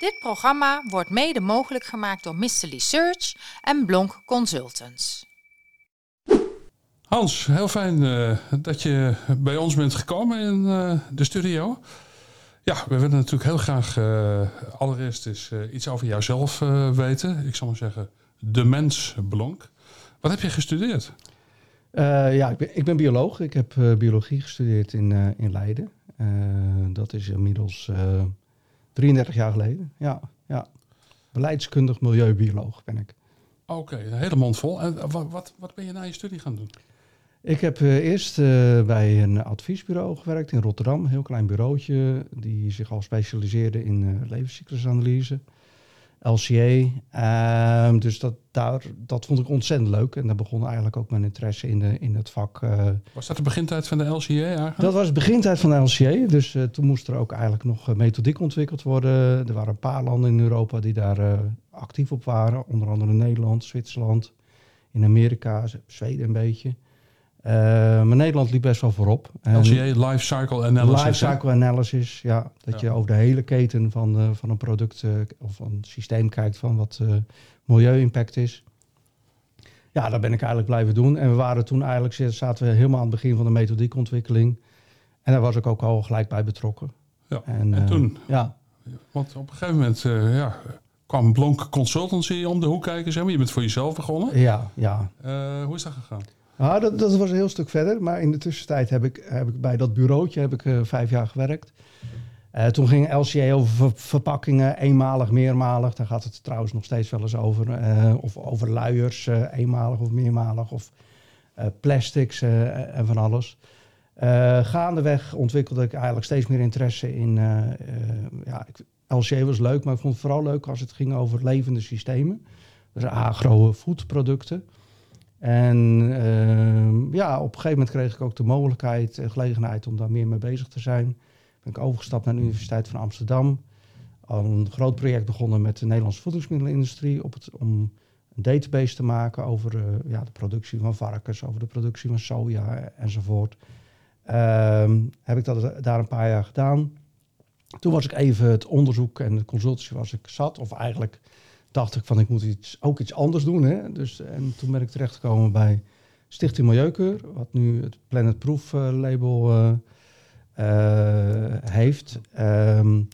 Dit programma wordt mede mogelijk gemaakt door Mr. Search en Blonk Consultants. Hans, heel fijn uh, dat je bij ons bent gekomen in uh, de studio. Ja, we willen natuurlijk heel graag uh, allereerst eens iets over jouzelf weten. Ik zal maar zeggen, de mens Blonk. Wat heb je gestudeerd? ja, ik ben, ik ben, bioloog. Ik heb biologie gestudeerd in, in Leiden. dat is inmiddels 33 jaar geleden. Ja, ja. Beleidskundig milieubioloog ben ik. Oké, okay, een hele mond vol. En wat, wat, wat ben je na je studie gaan doen? Ik heb uh, eerst uh, bij een adviesbureau gewerkt in Rotterdam. Een heel klein bureautje die zich al specialiseerde in uh, levenscyclusanalyse. LCA. Ehm, dus dat, daar, dat vond ik ontzettend leuk. En daar begon eigenlijk ook mijn interesse in, de, in het vak. was dat de begintijd van de LCA eigenlijk? Dat was de begintijd van de LCA. Dus toen moest er ook eigenlijk nog methodiek ontwikkeld worden. Er waren een paar landen in Europa die daar actief op waren. Onder andere Nederland, Zwitserland, in Amerika, Zweden een beetje. Uh, maar Nederland liep best wel voorop. LCA, Life Cycle Analysis. Life Cycle Analysis, ja. Dat je over de hele keten van, uh, van een product uh, of een systeem kijkt van wat milieu-impact is. Ja, dat ben ik eigenlijk blijven doen. En we waren toen eigenlijk, zaten we helemaal aan het begin van de methodiekontwikkeling. En daar was ik ook al gelijk bij betrokken. Ja, en, en toen? Ja. Want op een gegeven moment ja, kwam Blonk Consultancy om de hoek kijken. Zeg maar. Je bent voor jezelf begonnen. Ja, ja. hoe is dat gegaan? Nou, dat, dat, was een heel stuk verder. Maar in de tussentijd heb ik, heb ik bij dat bureautje heb ik, uh, vijf jaar gewerkt. Uh, toen ging LCA over verpakkingen, eenmalig, meermalig. Daar gaat het trouwens nog steeds wel eens over. Uh, of over luiers, eenmalig of meermalig. Of plastics en van alles. gaandeweg ontwikkelde ik eigenlijk steeds meer interesse in... ja, LCA was leuk, maar ik vond het vooral leuk als het ging over levende systemen. Dus agro-foodproducten. En uh, ja, op een gegeven moment kreeg ik ook de mogelijkheid en gelegenheid om daar meer mee bezig te zijn. Ben ik overgestapt naar de Universiteit van Amsterdam. Al een groot project begonnen met de Nederlandse voedingsmiddelenindustrie op het, om een database te maken over uh, ja, de productie van varkens, over de productie van soja enzovoort. Uh, heb ik dat daar een paar jaar gedaan. Toen was ik even het onderzoek en de consultancy was ik zat, of eigenlijk dacht ik van ik moet iets, ook iets anders doen. Hè? Dus, en toen ben ik terechtgekomen bij Stichting Milieukeur, wat nu het Planet Proof uh, label uh, uh, heeft. Um,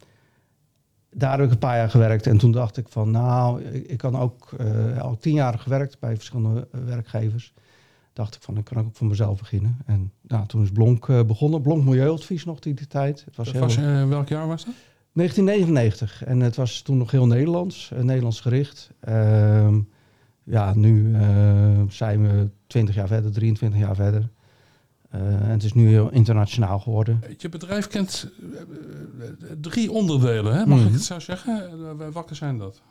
daar heb ik een paar jaar gewerkt en toen dacht ik van nou, ik, ik kan ook al tien jaar gewerkt bij verschillende werkgevers. Dacht ik van ik kan ook voor mezelf beginnen. En nou, toen is Blonk begonnen. Blonk Milieuadvies nog die, die tijd. Het was, heel... was welk jaar was dat? 1999. En het was toen nog heel Nederlands, uh, Nederlands gericht. Uh, ja, nu uh, zijn we 20 jaar verder, 23 jaar verder. Eh, en het is nu heel internationaal geworden. Je bedrijf kent drie onderdelen, hè? mag mm. ik het zo zeggen? welke zijn dat?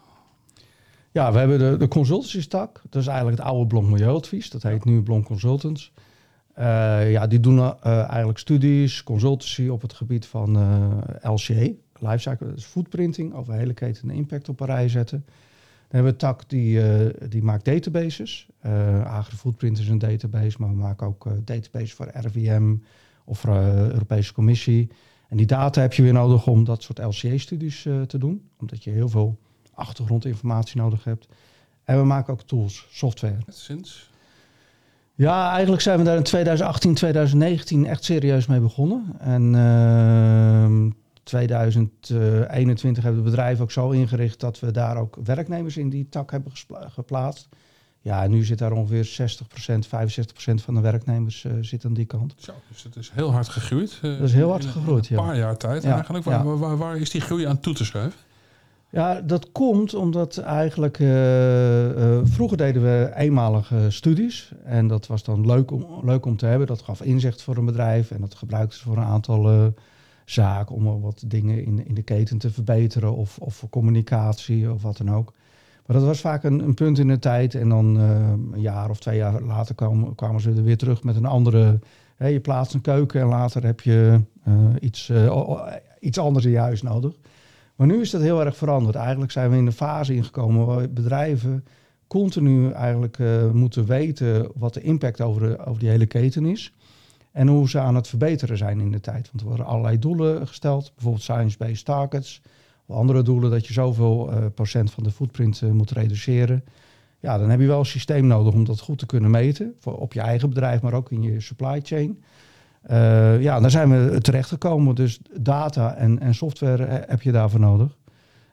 Ja, we hebben de, de consultancy-stak. Dat is eigenlijk het oude Blonk Milieuadvies. Dat heet nu Blonk Consultants. ja, die doen eigenlijk studies, consultancy op het gebied van LCA, lifecycle, dus footprinting, over hele keten impact op een rij zetten. Dan hebben we een tak die, uh, die maakt databases. Uh, AgriFootprint is een database, maar we maken ook uh, databases voor RVM of voor Europese Commissie. En die data heb je weer nodig om dat soort LCA-studies te doen, omdat je heel veel achtergrondinformatie nodig hebt. En we maken ook tools, software. Sinds? Ja, eigenlijk zijn we daar in 2018, 2019 echt serieus mee begonnen. En ehm, 2021 hebben we het bedrijf ook zo ingericht dat we daar ook werknemers in die tak hebben geplaatst. Ja, nu zit daar ongeveer 60%, 65% van de werknemers uh, zit aan die kant. Zo, dus het is heel hard gegroeid. Uh, dat is heel hard gegroeid, ja. Een paar jaar tijd eigenlijk. Waar, ja. waar, waar, is die groei aan toe te schrijven? Ja, dat komt omdat eigenlijk uh, vroeger deden we eenmalige studies. En dat was dan leuk om, leuk om te hebben. Dat gaf inzicht voor een bedrijf en dat gebruikten ze voor een aantal zaak om wat dingen in, in de keten te verbeteren of, of voor communicatie of wat dan ook. Maar dat was vaak een, een punt in de tijd en dan uh, een jaar of twee jaar later kwamen, kwamen ze er weer terug met een andere. Hè, je plaatst een keuken en later heb je uh, iets, uh, iets anders in je huis nodig. Maar nu is dat heel erg veranderd. Eigenlijk zijn we in een fase ingekomen waar bedrijven continu eigenlijk moeten weten wat de impact over, de, over die hele keten is. En hoe ze aan het verbeteren zijn in de tijd. Want er worden allerlei doelen gesteld, bijvoorbeeld science-based targets. of andere doelen, dat je zoveel uh, procent van de footprint moet reduceren. Ja, dan heb je wel een systeem nodig om dat goed te kunnen meten. Voor op je eigen bedrijf, maar ook in je supply chain. ja, daar zijn we terecht gekomen. Dus data en, en software heb je daarvoor nodig.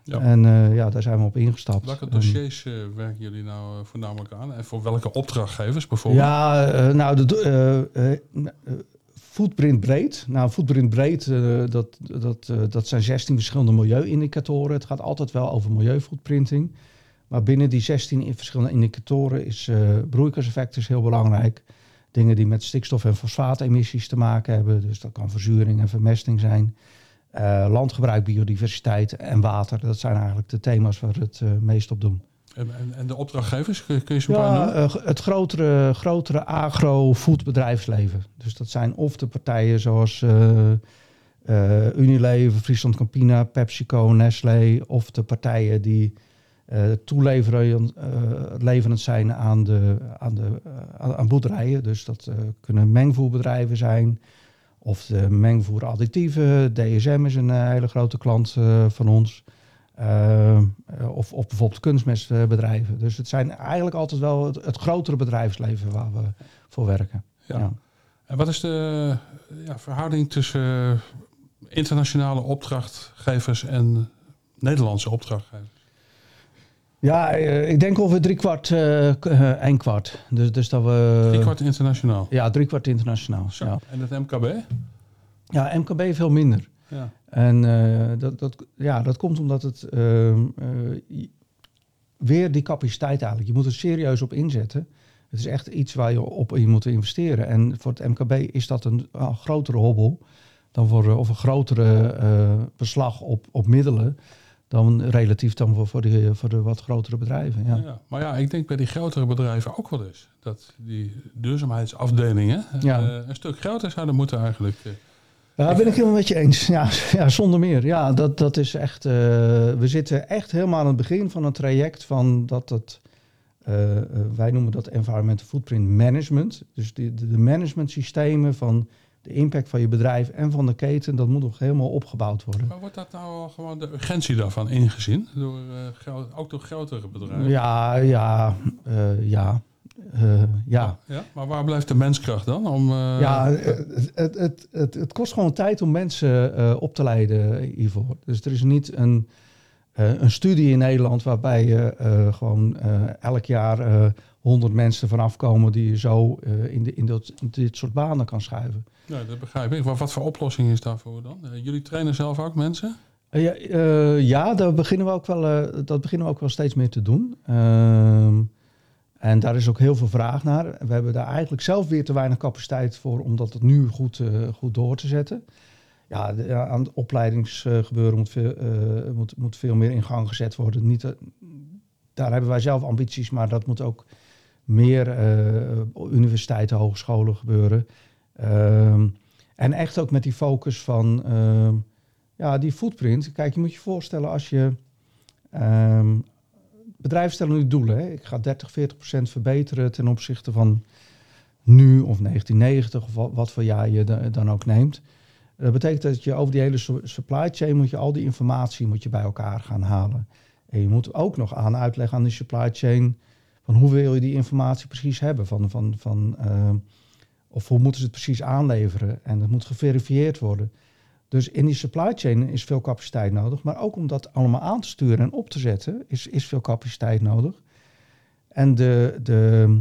Ja. En uh, ja, daar zijn we op ingestapt. Welke dossiers uh, werken jullie nou uh, voornamelijk aan? En voor welke opdrachtgevers bijvoorbeeld? Ja, nou, de, footprint breed. Nou, footprint breed, dat, dat, dat zijn 16 verschillende milieuindicatoren. Het gaat altijd wel over milieufootprinting. Maar binnen die 16 verschillende indicatoren is broeikaseffect is heel belangrijk. Dingen die met stikstof- en fosfaatemissies te maken hebben. Dus dat kan verzuring en vermesting zijn. Uh, landgebruik, biodiversiteit en water. Dat zijn eigenlijk de thema's waar we het uh, meest op doen. En, en, de opdrachtgevers, kun, je ze ja, uh, Het grotere, grotere agro-food bedrijfsleven. Dus dat zijn of de partijen zoals Unilever, Friesland Campina, PepsiCo, Nestlé... of de partijen die toeleverend zijn aan, de, aan, de, aan boerderijen. Dus dat kunnen mengvoerbedrijven zijn... Of de mengvoer additieven. DSM is een eh, hele grote klant uh, van ons. Uh, of, of bijvoorbeeld kunstmestbedrijven. Dus het zijn eigenlijk altijd wel het, het grotere bedrijfsleven waar we voor werken. Ja. ja. En wat is de ja, verhouding tussen internationale opdrachtgevers en Nederlandse opdrachtgevers? Ja, ik denk ongeveer drie kwart, uh, een kwart. Dus, dus dat we... Drie kwart internationaal? Ja, drie kwart internationaal. Ja. En het MKB? Ja, MKB veel minder. Ja. En uh, dat, dat, ja, dat komt omdat het uh, weer die capaciteit eigenlijk. Je moet er serieus op inzetten. Het is echt iets waar je op in moet investeren. En voor het MKB is dat een, een grotere hobbel dan voor, of een grotere beslag op, op middelen dan relatief dan voor, voor, de, voor de wat grotere bedrijven. Ja. ja. maar ja, ik denk bij die grotere bedrijven ook wel eens dat die duurzaamheidsafdelingen ja. uh, een stuk groter zouden moeten eigenlijk. Uh, ja, ben ik helemaal met je eens. Ja, ja zonder meer. Ja, dat, dat is echt. Uh, we zitten echt helemaal aan het begin van een traject van dat het. wij noemen dat environmental footprint management. Dus de, de management systemen van de impact van je bedrijf en van de keten, dat moet nog helemaal opgebouwd worden. Maar wordt dat nou gewoon de urgentie daarvan ingezien? Door, uh, ook door grotere bedrijven? Ja, ja, uh, ja. Uh, ja. ja. Maar waar blijft de menskracht dan? Om, Ja, het, het, het, het, kost gewoon tijd om mensen op te leiden hiervoor. Dus er is niet een, een studie in Nederland waarbij je gewoon elk jaar honderd mensen vanaf komen die je zo in, de, in, dat, in dit soort banen kan schuiven. Ja, dat begrijp ik. Wat, wat voor oplossing is daarvoor dan? Uh, jullie trainen zelf ook mensen? Uh, ja, uh, ja daar beginnen we ook wel, dat beginnen we ook wel steeds meer te doen. Ehm, en daar is ook heel veel vraag naar. We hebben daar eigenlijk zelf weer te weinig capaciteit voor om dat nu goed, goed door te zetten. Ja, aan het opleidingsgebeuren moet veel, moet, moet veel meer in gang gezet worden. Niet, daar hebben wij zelf ambities, maar dat moet ook meer universiteiten, hogescholen gebeuren. Ehm, en echt ook met die focus van uh, ja, die footprint. Kijk, je moet je voorstellen als je. Um, bedrijven stellen nu doelen. Hè? Ik ga 30, 40 procent verbeteren ten opzichte van nu of 1990 of wat, voor jaar je dan ook neemt. Dat betekent dat je over die hele supply chain moet je al die informatie moet je bij elkaar gaan halen. En je moet ook nog aan uitleggen aan die supply chain van hoe wil je die informatie precies hebben. Van, van, van of hoe moeten ze het precies aanleveren? En dat moet geverifieerd worden. Dus in die supply chain is veel capaciteit nodig. Maar ook om dat allemaal aan te sturen en op te zetten, is, is veel capaciteit nodig. En de, de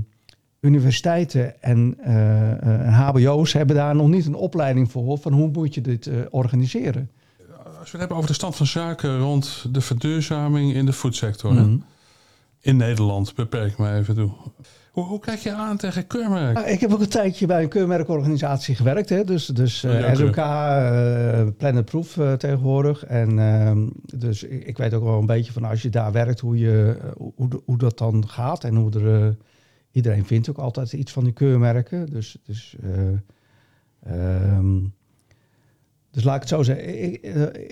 universiteiten en, uh, HBO's hebben daar nog niet een opleiding voor. Van hoe moet je dit uh, organiseren? Als we het hebben over de stand van zaken rond de verduurzaming in de foodsector. Mm In Nederland, beperk me even toe. Hoe, hoe kijk je aan tegen keurmerk? Ah, ik heb ook een tijdje bij een keurmerkorganisatie gewerkt. Hè? Dus, dus uh, eh, SOK, uh, eh, Planet Proof uh, tegenwoordig. En uh, dus ik, ik, weet ook wel een beetje van als je daar werkt, hoe, je, hoe, hoe dat dan gaat. En hoe er, iedereen vindt ook altijd iets van die keurmerken. Dus, dus um, dus laat ik het zo zeggen. Ik,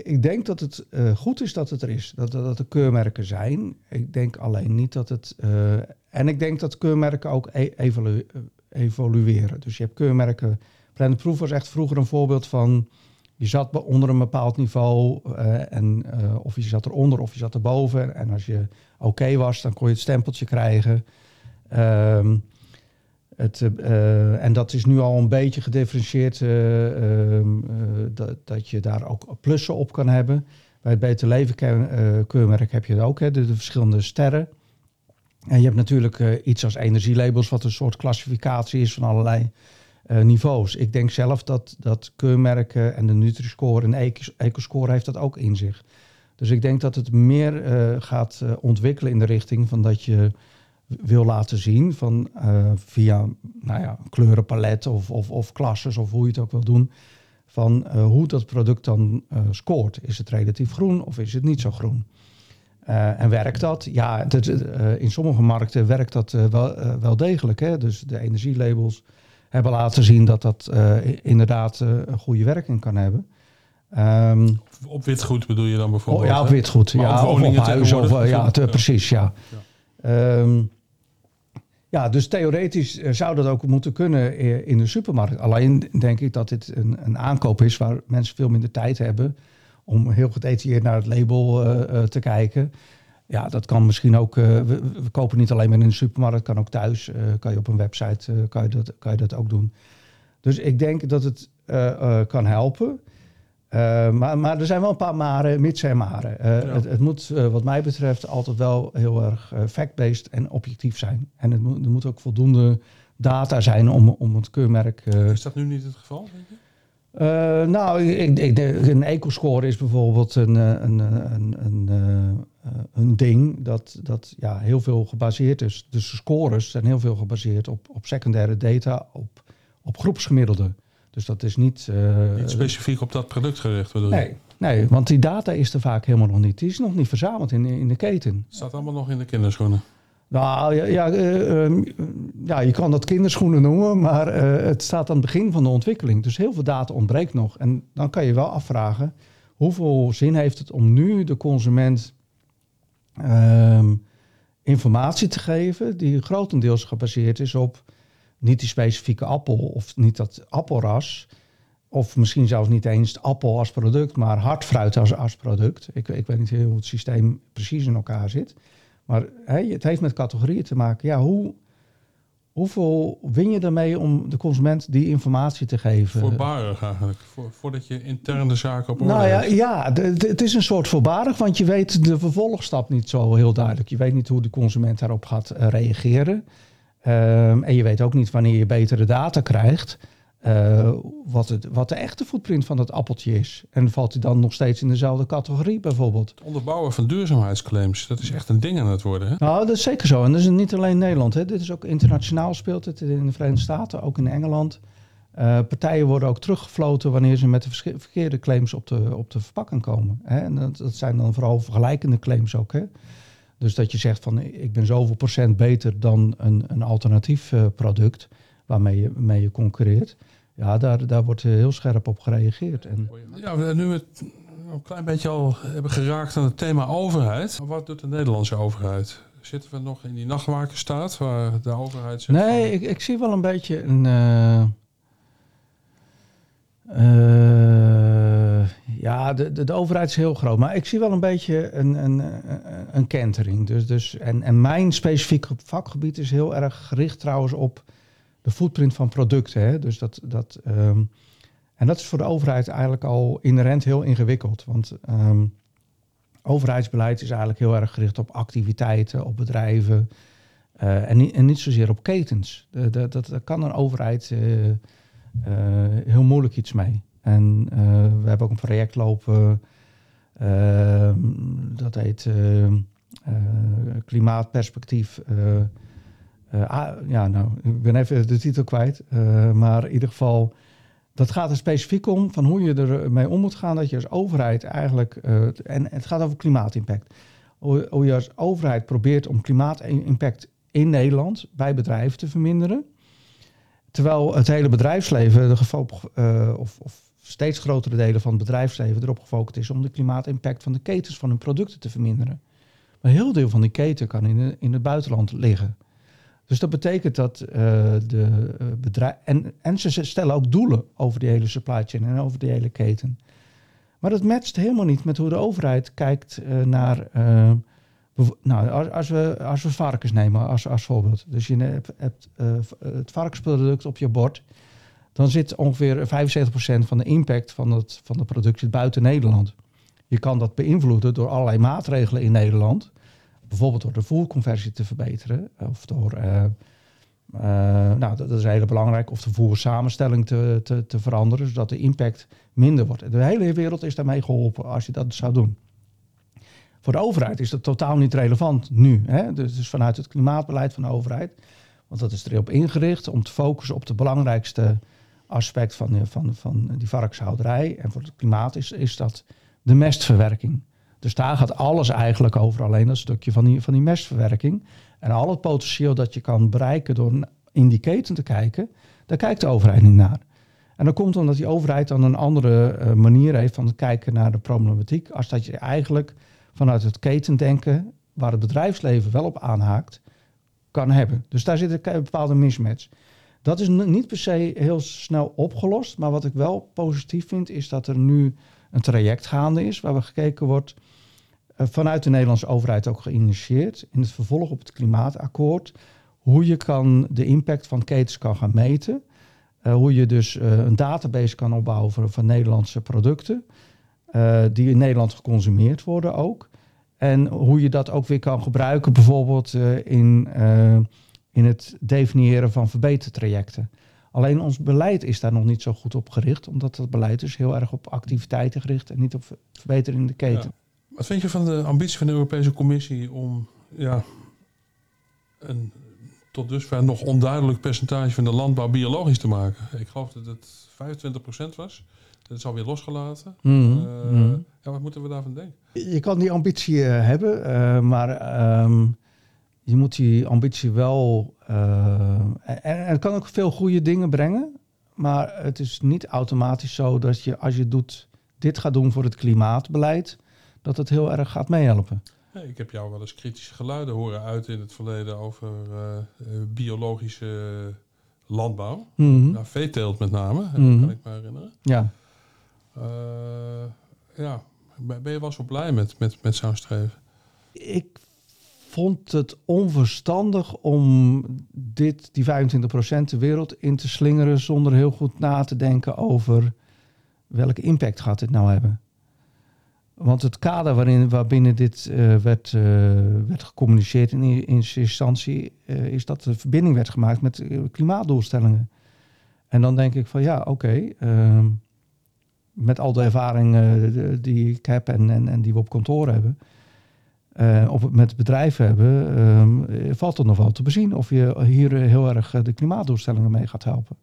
ik denk dat het uh, goed is dat het er is. Dat, dat er keurmerken zijn. Ik denk alleen niet dat het en ik denk dat keurmerken ook e evolueren. Dus je hebt keurmerken. Planet Proof was echt vroeger een voorbeeld van je zat onder een bepaald niveau eh, en eh, of je zat eronder of je zat erboven. En als je oké was, dan kon je het stempeltje krijgen. Ehm, het, eh, en dat is nu al een beetje gedifferentieerd, eh, ehm, eh, dat, dat je daar ook plussen op kan hebben. Bij het Beter Leven keurmerk heb je het ook, hè, de, de verschillende sterren. En je hebt natuurlijk iets als energielabels, wat een soort klassificatie is van allerlei niveaus. Ik denk zelf dat, dat keurmerken en de Nutri-score en Eco- Ecoscore heeft dat ook in zich. Dus ik denk dat het meer gaat ontwikkelen in de richting van dat je wil laten zien van eh, via nou ja, kleurenpalet of, of, of klasses of hoe je het ook wil doen. Van eh, hoe dat product dan eh, scoort. Is het relatief groen of is het niet zo groen? En werkt dat? Ja, eh, in sommige markten werkt dat wel, wel degelijk. Hè? Dus de energielabels hebben laten zien dat dat inderdaad een goede werking kan hebben. Ehm, Op witgoed bedoel je dan oh, bijvoorbeeld? ja, op witgoed. Ja, of op huis. Of, te- ja. precies, ja. Ehm, ja, dus theoretisch eh, zou dat ook moeten kunnen eh, in de supermarkt. Alleen denk ik dat dit een, een aankoop is waar mensen veel minder tijd hebben om heel gedetailleerd naar het label eh, te kijken. Ja, dat kan misschien ook. we, kopen niet alleen maar in de supermarkt, kan ook thuis. kan je op een website kan je dat, kan je dat ook doen. Dus ik denk dat het kan helpen. Eh, maar, maar er zijn wel een paar maren, mits en maren. Eh, Ja. het, het moet, eh, wat mij betreft, altijd wel heel erg fact-based en objectief zijn. En het moet, er moet ook voldoende data zijn om, om het keurmerk. Is dat nu niet het geval? Denk je? nou, ik, ik, een ecoscore is bijvoorbeeld een, een, een, een, een ding dat, dat ja, heel veel gebaseerd is. Dus de scores zijn heel veel gebaseerd op, op secundaire data, op, op groepsgemiddelden. Dus dat is niet... eh, Niet specifiek op dat product gericht bedoel je? nee, nee, want die data is er vaak helemaal nog niet. Die is nog niet verzameld in, in de keten. Het staat allemaal nog in de kinderschoenen. Nou ja, ja, eh, ehm, ja, je kan dat kinderschoenen noemen, maar eh, het staat aan het begin van de ontwikkeling. Dus heel veel data ontbreekt nog. En dan kan je wel afvragen, hoeveel zin heeft het om nu de consument ehm, informatie te geven die grotendeels gebaseerd is op niet die specifieke appel of niet dat appelras. Of misschien zelfs niet eens appel als product, maar hardfruit als, als product. Ik, ik weet niet heel hoe het systeem precies in elkaar zit. Maar het heeft met categorieën te maken. Ja, hoe, hoeveel win je ermee om de consument die informatie te geven? Voorbarig eigenlijk. Voor, voordat je intern de zaken op orde Nou ja, ja het is een soort voorbarig, want je weet de vervolgstap niet zo heel duidelijk. Je weet niet hoe de consument daarop gaat eh, reageren. Ehm, en je weet ook niet wanneer je betere data krijgt, eh, wat, het, wat de echte footprint van dat appeltje is. En valt hij dan nog steeds in dezelfde categorie bijvoorbeeld? Het onderbouwen van duurzaamheidsclaims, dat is echt een ding aan het worden. Hè? Nou, dat is zeker zo. En dat is niet alleen Nederland. Hè. Dit is ook internationaal speelt het in de Verenigde Staten, ook in Engeland. Eh, partijen worden ook teruggefloten wanneer ze met de verkeerde claims op de, op de verpakking komen. Hè. En dat, dat zijn dan vooral vergelijkende claims ook. Hè. Dus dat je zegt van ik ben zoveel procent beter dan een, een alternatief eh, product waarmee je, mee je concurreert. Ja, daar, daar wordt eh, heel scherp op gereageerd. En, Ja, nu we het een klein beetje al hebben geraakt aan het thema overheid. Wat doet de Nederlandse overheid? Zitten we nog in die nachtwakerstaat waar de overheid zegt... Nee, van- ik, ik zie wel een beetje een. eh, ja, de, de, overheid is heel groot. Maar ik zie wel een beetje een, een, een, kentering. Dus, dus, en, en mijn specifieke vakgebied is heel erg gericht trouwens op de footprint van producten. Hè? Dus dat, dat, ehm, en dat is voor de overheid eigenlijk al inherent heel ingewikkeld. Want ehm, overheidsbeleid is eigenlijk heel erg gericht op activiteiten, op bedrijven. eh, en, niet, zozeer op ketens. De- dat, daar kan een overheid eh, eh, heel moeilijk iets mee. En eh, we hebben ook een project lopen, eh, dat heet eh, eh, Klimaatperspectief. eh, ja, nou, ik ben even de titel kwijt. maar in ieder geval, dat gaat er specifiek om van hoe je ermee om moet gaan. Dat je als overheid eigenlijk, en het gaat over klimaatimpact. Hoe, je als overheid probeert om klimaatimpact in Nederland bij bedrijven te verminderen. Terwijl het hele bedrijfsleven, de eh, of, of steeds grotere delen van het bedrijfsleven erop gefocust is om de klimaatimpact van de ketens van hun producten te verminderen. Maar heel deel van die keten kan in, in het buitenland liggen. Dus dat betekent dat uh, de uh, bedrijven. En, ze stellen ook doelen over die hele supply chain en over die hele keten. Maar dat matcht helemaal niet met hoe de overheid kijkt uh, naar. nou, als, als, we, als we varkens nemen als, als voorbeeld. Dus je hebt, hebt het varkensproduct op je bord. Dan zit ongeveer 75% van de impact van het, van de product zit buiten Nederland. Je kan dat beïnvloeden door allerlei maatregelen in Nederland bijvoorbeeld door de voerconversie te verbeteren. Of door, uh, uh, nou dat is heel belangrijk, of de voersamenstelling te, te, te veranderen, zodat de impact minder wordt. De hele wereld is daarmee geholpen als je dat zou doen. Voor de overheid is dat totaal niet relevant nu. Hè? Dus, dus vanuit het klimaatbeleid van de overheid. Want dat is erop ingericht om te focussen op de belangrijkste aspect van, van, van die varkenshouderij. En voor het klimaat is, is dat de mestverwerking. Dus daar gaat alles eigenlijk over, alleen dat stukje van die, van die mestverwerking. En al het potentieel dat je kan bereiken door in die keten te kijken, daar kijkt de overheid niet naar. En dat komt omdat die overheid dan een andere uh, manier heeft van kijken naar de problematiek, als dat je eigenlijk vanuit het ketendenken, waar het bedrijfsleven wel op aanhaakt, kan hebben. Dus daar zit een bepaalde mismatch. Dat is niet per se heel snel opgelost, maar wat ik wel positief vind, is dat er nu een traject gaande is, waar we gekeken wordt eh, vanuit de Nederlandse overheid ook geïnitieerd in het vervolg op het klimaatakkoord. Hoe je kan de impact van ketens kan gaan meten. Uh, hoe je dus uh, een database kan opbouwen van, van Nederlandse producten. Die in Nederland geconsumeerd worden ook. En hoe je dat ook weer kan gebruiken, bijvoorbeeld in, in het definiëren van verbetertrajecten. Alleen ons beleid is daar nog niet zo goed op gericht, omdat het beleid dus heel erg op activiteiten gericht en niet op verbetering in de keten. Wat vind je van de ambitie van de Europese Commissie om ja, een tot dusver nog onduidelijk percentage van de landbouw biologisch te maken? Ik geloof dat het 25% was. Dat is alweer losgelaten. Mm, uh, mm. Ja, wat moeten we daarvan denken? Je kan die ambitie uh, hebben, uh, maar um, je moet die ambitie wel. en, en het kan ook veel goede dingen brengen. Maar het is niet automatisch zo dat je als je doet, dit gaat doen voor het klimaatbeleid dat het heel erg gaat meehelpen. Ik heb jou wel eens kritische geluiden horen uit in het verleden over uh, biologische landbouw. Mm -hmm. nou, veeteelt met name, mm -hmm. kan ik me herinneren. Ja. Uh, ja, ben je wel zo blij met, met, met zo'n streven? Ik vond het onverstandig om dit, die 25% de wereld in te slingeren zonder heel goed na te denken over welke impact gaat dit nou hebben. Want het kader waarin, waarbinnen dit uh, werd, uh, werd gecommuniceerd in eerste instantie, uh, is dat de verbinding werd gemaakt met klimaatdoelstellingen. En dan denk ik van ja, oké, ehm, met al de ervaring die ik heb en, en, en, die we op kantoor hebben, of met bedrijven hebben, um, valt er nog wel te bezien of je hier heel erg de klimaatdoelstellingen mee gaat helpen.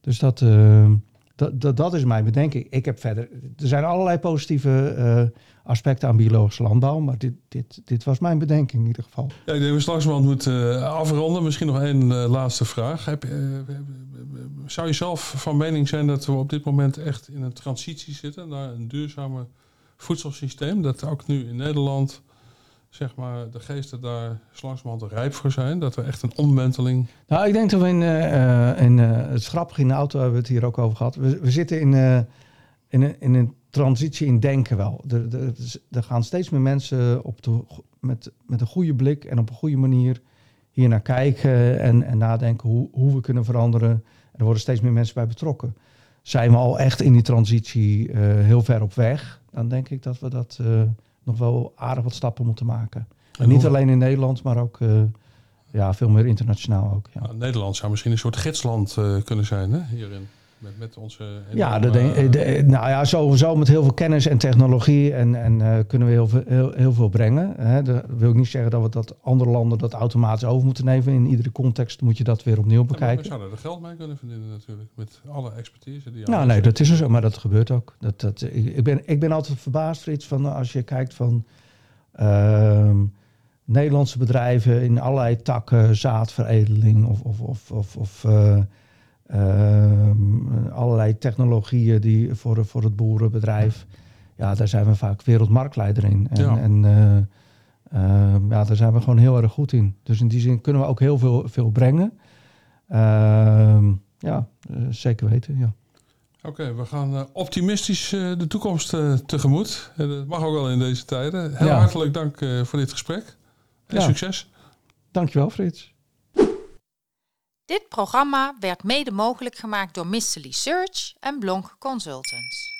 Dus dat, ehm, dat, dat, dat is mijn bedenking. Ik heb verder. Er zijn allerlei positieve uh, aspecten aan biologische landbouw. Maar dit, dit, dit was mijn bedenking in ieder geval. Ja, ik denk we langzamerhand moeten uh, afronden. Misschien nog één uh, laatste vraag. Heb, zou je zelf van mening zijn dat we op dit moment echt in een transitie zitten naar een duurzame voedselsysteem? Dat ook nu in Nederland zeg maar, de geesten daar langzamerhand rijp voor zijn? Dat er echt een omwenteling... Nou, ik denk dat we in, uh, in uh, het grappige in de auto hebben we het hier ook over gehad. We, we zitten in, uh, in, een, in een transitie in denken wel. Er, er, er gaan steeds meer mensen op de, met, met een goede blik en op een goede manier hier naar kijken en, en nadenken hoe, hoe we kunnen veranderen. Er worden steeds meer mensen bij betrokken. Zijn we al echt in die transitie heel ver op weg? Dan denk ik dat we dat nog wel aardig wat stappen moeten maken. En, niet alleen in Nederland, maar ook uh, ja, veel meer internationaal ook. Ja. Nou, Nederland zou misschien een soort gidsland uh, kunnen zijn hè, hierin. Met, met onze ja, dat denk, de, nou ja, sowieso met heel veel kennis en technologie en, en uh, kunnen we heel veel, heel, heel veel brengen. Hè. Dat wil ik niet zeggen dat we dat andere landen dat automatisch over moeten nemen. In iedere context moet je dat weer opnieuw bekijken. Ja, we zouden er geld mee kunnen verdienen natuurlijk, met alle expertise die Nou nee, dat is er zo, maar dat gebeurt ook. Dat, dat, ik, ik, ben, ik ben altijd verbaasd, Frits, van als je kijkt van... Uh, Nederlandse bedrijven in allerlei takken, zaadveredeling of, of, of, of, of uh, uh, allerlei technologieën die voor, voor het boerenbedrijf. Ja, daar zijn we vaak wereldmarktleider in. En, ja. en Ehm, ja, daar zijn we gewoon heel erg goed in. Dus in die zin kunnen we ook heel veel, veel brengen. Ehm, ja, eh, zeker weten, ja. Oké, we gaan eh, optimistisch eh, de toekomst eh, tegemoet. En dat mag ook wel in deze tijden. Heel Ja. hartelijk dank eh, voor dit gesprek. En Ja. succes. Dankjewel, Frits. Dit programma werd mede mogelijk gemaakt door Missely Search en Blonk Consultants.